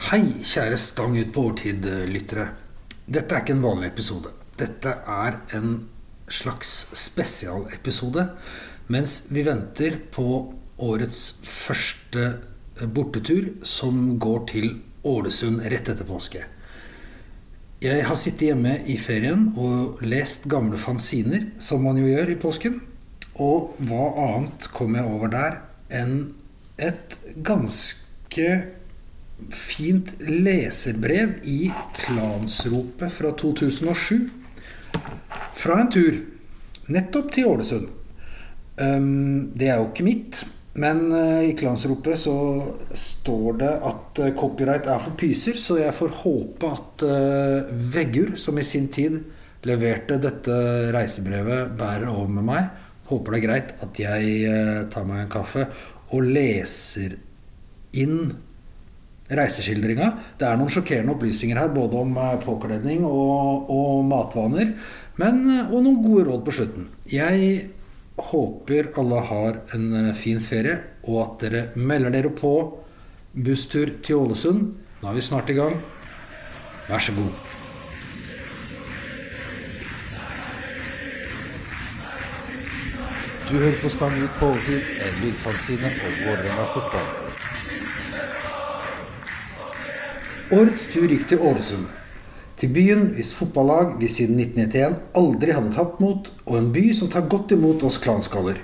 Hei, kjære Stang ut på overtid-lyttere. Dette er ikke en vanlig episode. Dette er en slags spesialepisode mens vi venter på årets første bortetur, som går til Ålesund rett etter påske. Jeg har sittet hjemme i ferien og lest gamle fanziner, som man jo gjør i påsken. Og hva annet kom jeg over der enn et ganske fint leserbrev i Klansropet fra 2007. Fra en tur nettopp til Ålesund. Det er jo ikke mitt, men uh, i Klansropet så står det at uh, copyright er for pyser, så jeg får håpe at uh, Veggur, som i sin tid leverte dette reisebrevet, bærer over med meg. Håper det er greit at jeg tar meg en kaffe og leser inn reiseskildringa. Det er noen sjokkerende opplysninger her, både om eh, påkledning og, og matvaner. Men, eh, og noen gode råd på slutten. Jeg håper alle har en eh, fin ferie, og at dere melder dere på busstur til Ålesund. Nå er vi snart i gang. Vær så god. Du hører på Stang ut på overtid, en lydfanzine om Vålerenga fotball. Årets tur gikk til Ålesund. Til byen hvis fotballag vi siden 1991 aldri hadde tatt mot, og en by som tar godt imot oss klanskaller.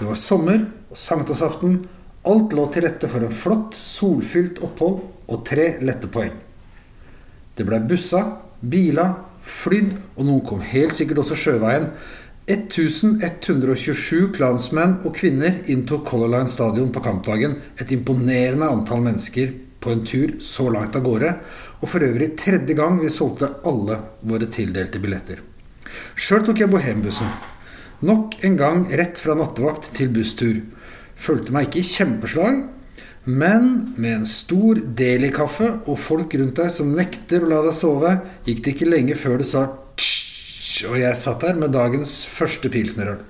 Det var sommer og sankthansaften. Alt lå til rette for en flott, solfylt opphold og tre lette poeng. Det blei bussa, bila, flydd, og noen kom helt sikkert også sjøveien. 1127 klansmenn og -kvinner inntok Color Line stadion på kampdagen. Et imponerende antall mennesker på en tur så langt av gårde, og for øvrig tredje gang vi solgte alle våre tildelte billetter. Sjøl tok jeg Bohembussen. Nok en gang rett fra nattevakt til busstur. Følte meg ikke i kjempeslag, men med en stor Deli-kaffe og folk rundt deg som nekter å la deg sove, gikk det ikke lenge før det sa tsj, og jeg satt der med dagens første pilsnerøl.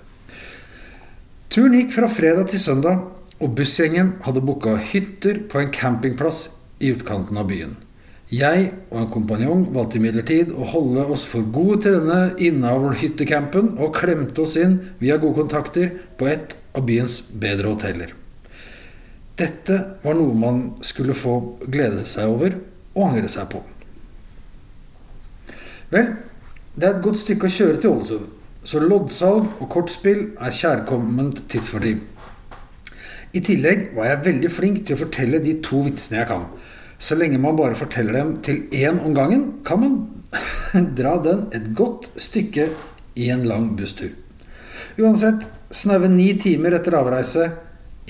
Turen gikk fra fredag til søndag, og bussgjengen hadde booka hytter på en campingplass i utkanten av byen. Jeg og en kompanjong valgte imidlertid å holde oss for gode til denne innavlhyttecampen og klemte oss inn via gode kontakter på et av byens bedre hoteller. Dette var noe man skulle få glede seg over og angre seg på. Vel, det er et godt stykke å kjøre til Ålesund, så loddsalg og kortspill er kjærkomment tidsfordriv. I tillegg var jeg veldig flink til å fortelle de to vitsene jeg kan. Så lenge man bare forteller dem til én om gangen, kan man dra den et godt stykke i en lang busstur. Uansett, snaue ni timer etter avreise,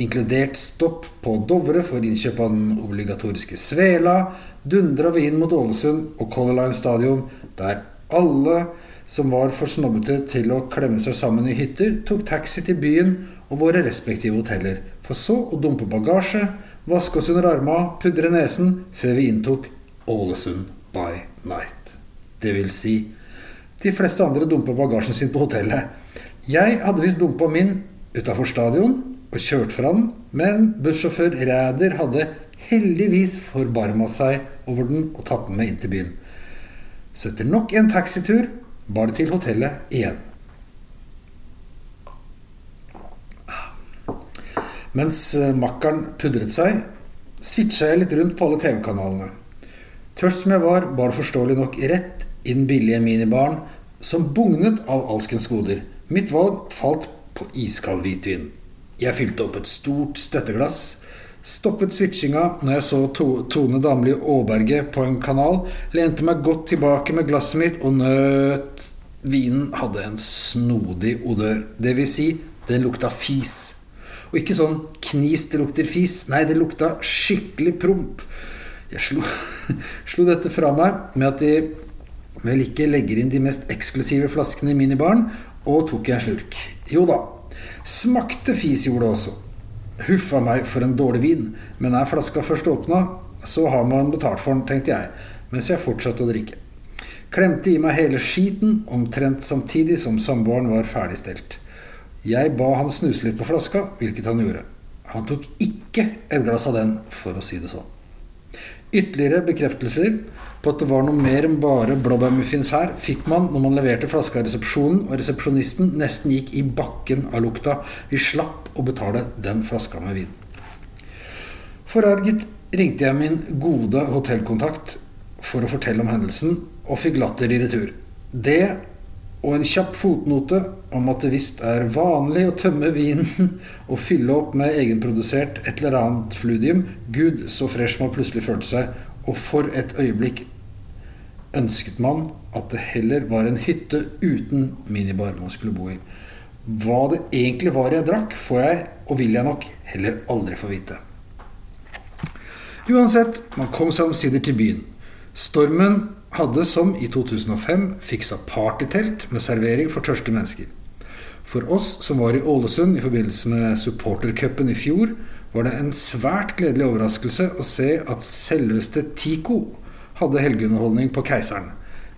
inkludert stopp på Dovre for innkjøp av den obligatoriske svela, dundra vi inn mot Ålesund og Color Line stadion, der alle som var for snobbete til å klemme seg sammen i hytter, tok taxi til byen og våre respektive hoteller, for så å dumpe bagasje, vaske oss under armene, pudre nesen, før vi inntok Ålesund by night. Det vil si, de fleste andre dumpa bagasjen sin på hotellet. Jeg hadde visst dumpa min utafor stadion og kjørt fram, men bussjåfør Ræder hadde heldigvis forbarma seg over den og tatt den med inn til byen. Så etter nok en taxitur bar det til hotellet igjen. Mens eh, makkeren pudret seg, switcha jeg litt rundt på alle TV-kanalene. Tørst som jeg var, bar forståelig nok rett inn billige minibaren som bugnet av alskens goder. Mitt valg falt på iskald hvitvin. Jeg fylte opp et stort støtteglass, stoppet switchinga når jeg så to Tone Damli Aaberge på en kanal, lente meg godt tilbake med glasset mitt og nøt Vinen hadde en snodig odør. Vil si, den lukta fis. Og ikke sånn knis det lukter fis. Nei, det lukta skikkelig promp. Jeg slo, slo dette fra meg med at de vel ikke legger inn de mest eksklusive flaskene i minibaren, og tok en slurk. Jo da, smakte fis gjorde det også. Huffa meg for en dårlig vin, men er flaska først åpna, så har man betalt for den, tenkte jeg, mens jeg fortsatte å drikke. Klemte i meg hele skiten omtrent samtidig som samboeren var ferdigstelt. Jeg ba han snuse litt på flaska, hvilket han gjorde. Han tok ikke et glass av den, for å si det sånn. Ytterligere bekreftelser på at det var noe mer enn bare blåbærmuffins her, fikk man når man leverte flaska i resepsjonen, og resepsjonisten nesten gikk i bakken av lukta. Vi slapp å betale den flaska med vin. Forarget ringte jeg min gode hotellkontakt for å fortelle om hendelsen, og fikk latter i retur. Det og en kjapp fotnote om at det visst er vanlig å tømme vinen og fylle opp med egenprodusert et eller annet fludium. Gud, så fresh man plutselig følte seg, og for et øyeblikk ønsket man at det heller var en hytte uten minibar man skulle bo i. Hva det egentlig var jeg drakk, får jeg, og vil jeg nok, heller aldri få vite. Uansett, man kom seg omsider til byen. Stormen hadde, som i 2005, fiksa partytelt med servering for tørste mennesker. For oss som var i Ålesund i forbindelse med supportercupen i fjor, var det en svært gledelig overraskelse å se at selveste Tico hadde helgeunderholdning på Keiseren.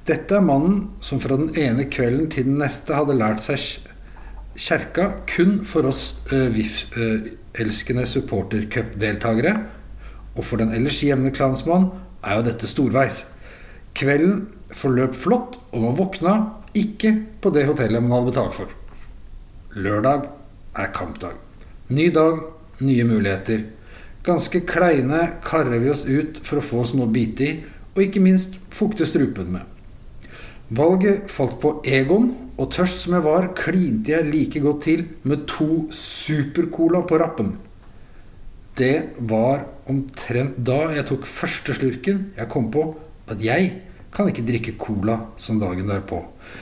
Dette er mannen som fra den ene kvelden til den neste hadde lært seg kjerka kun for oss uh, VIF-elskende uh, supportercup-deltakere. Og for den ellers jevne klansmann er jo dette storveis. Kvelden forløp flott, og man våkna ikke på det hotellet man hadde betalt for. Lørdag er kampdag. Ny dag, nye muligheter. Ganske kleine karrer vi oss ut for å få oss noe å bite i, og ikke minst fukte strupen med. Valget falt på Egon, og tørst som jeg var, klinte jeg like godt til med to Supercola på rappen. Det var omtrent da jeg tok første slurken jeg kom på at jeg kan ikke drikke cola som dagen derpå.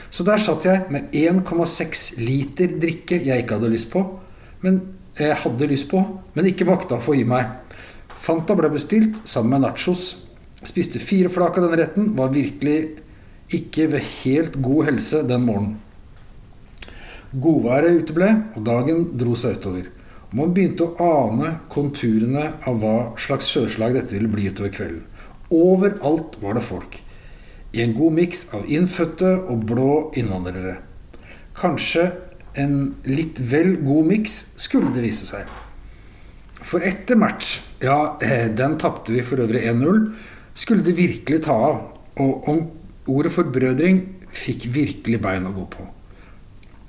Så der satt jeg med 1,6 liter drikke jeg ikke hadde lyst på, men jeg hadde lyst på, men ikke makta å få i meg. Fanta ble bestilt sammen med nachos. Spiste fire flak av den retten. Var virkelig ikke ved helt god helse den morgenen. Godværet uteble, og dagen dro seg utover. Og man begynte å ane konturene av hva slags sjøslag dette ville bli utover kvelden. Overalt var det folk. I en god miks av innfødte og blå innvandrere. Kanskje en litt vel god miks, skulle det vise seg. For etter match, ja, eh, den tapte vi for øvrig 1-0, skulle det virkelig ta av. Og om ordet forbrødring fikk virkelig bein å gå på.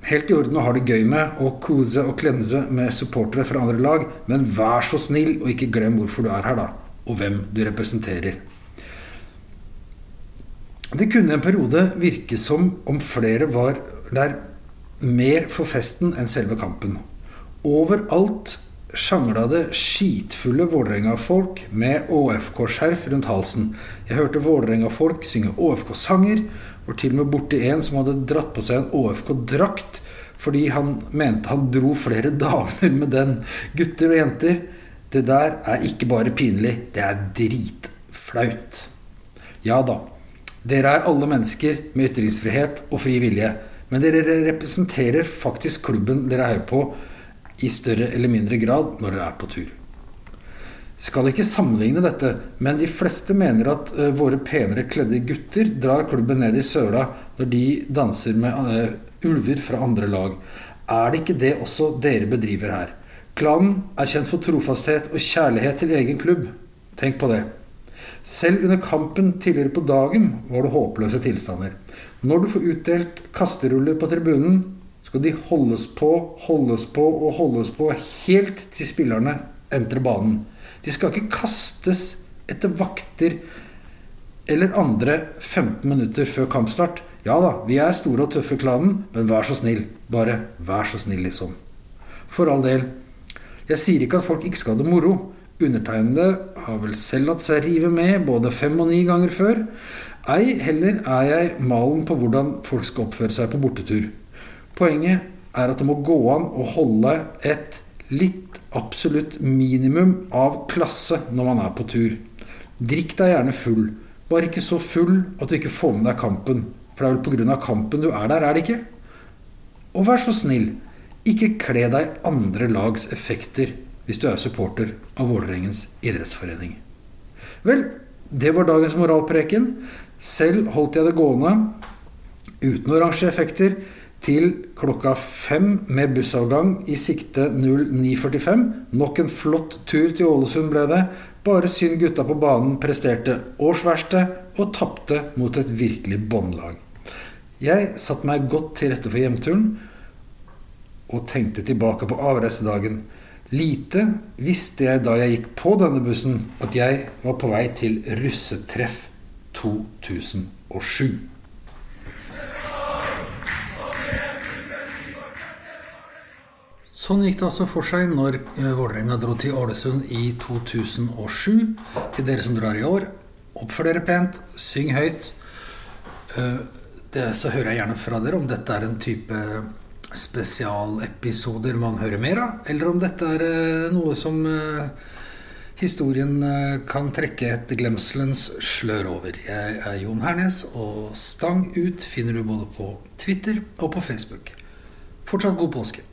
Helt i orden å ha det gøy med å kose og klemse med supportere fra andre lag, men vær så snill og ikke glem hvorfor du er her, da. Og hvem du representerer. Det kunne en periode virke som om flere var der mer for festen enn selve kampen. Overalt sjangla det skitfulle Vålerenga-folk med ÅFK-skjerf rundt halsen. Jeg hørte Vålerenga-folk synge ÅFK-sanger. Var til og med borti en som hadde dratt på seg en ÅFK-drakt fordi han mente han dro flere damer med den. Gutter og jenter, det der er ikke bare pinlig, det er dritflaut. Ja da, dere er alle mennesker med ytringsfrihet og fri vilje. Men dere representerer faktisk klubben dere heier på i større eller mindre grad når dere er på tur. Skal ikke sammenligne dette, men de fleste mener at uh, våre penere kledde gutter drar klubben ned i søla når de danser med uh, ulver fra andre lag. Er det ikke det også dere bedriver her? Klanen er kjent for trofasthet og kjærlighet til egen klubb. Tenk på det. Selv under kampen tidligere på dagen var det håpløse tilstander. Når du får utdelt kasteruller på tribunen, skal de holdes på, holdes på og holdes på helt til spillerne entrer banen. De skal ikke kastes etter vakter eller andre 15 minutter før kampstart. Ja da, vi er store og tøffe klanen, men vær så snill. Bare vær så snill, liksom. For all del. Jeg sier ikke at folk ikke skal ha det moro. Undertegnede har vel selv latt seg rive med både fem og ni ganger før. Ei heller er jeg malen på hvordan folk skal oppføre seg på bortetur. Poenget er at det må gå an å holde et litt absolutt minimum av klasse når man er på tur. Drikk deg gjerne full, bare ikke så full at du ikke får med deg kampen. For det er vel pga. kampen du er der, er det ikke? Og vær så snill, ikke kle deg andre lags effekter hvis du er supporter av Vålerengens idrettsforening. Vel, det var dagens moralpreken. Selv holdt jeg det gående uten oransje effekter til klokka fem med bussavgang i sikte 09.45. Nok en flott tur til Ålesund ble det. Bare synd gutta på banen presterte årsverste og tapte mot et virkelig båndlag. Jeg satte meg godt til rette for hjemturen og tenkte tilbake på avreisedagen. Lite visste jeg da jeg gikk på denne bussen, at jeg var på vei til russetreff 2007. Sånn gikk det altså for seg når eh, Vålerenga dro til Ålesund i 2007. Til dere som drar i år, oppfør dere pent, syng høyt. Eh, Det, så hører jeg gjerne fra dere om dette er en type spesialepisoder man hører mer av, eller om dette er eh, noe som eh, historien eh, kan trekke et glemselens slør over. Jeg er Jon Hernes, og Stang ut finner du både på Twitter og på Facebook. Fortsatt god påske.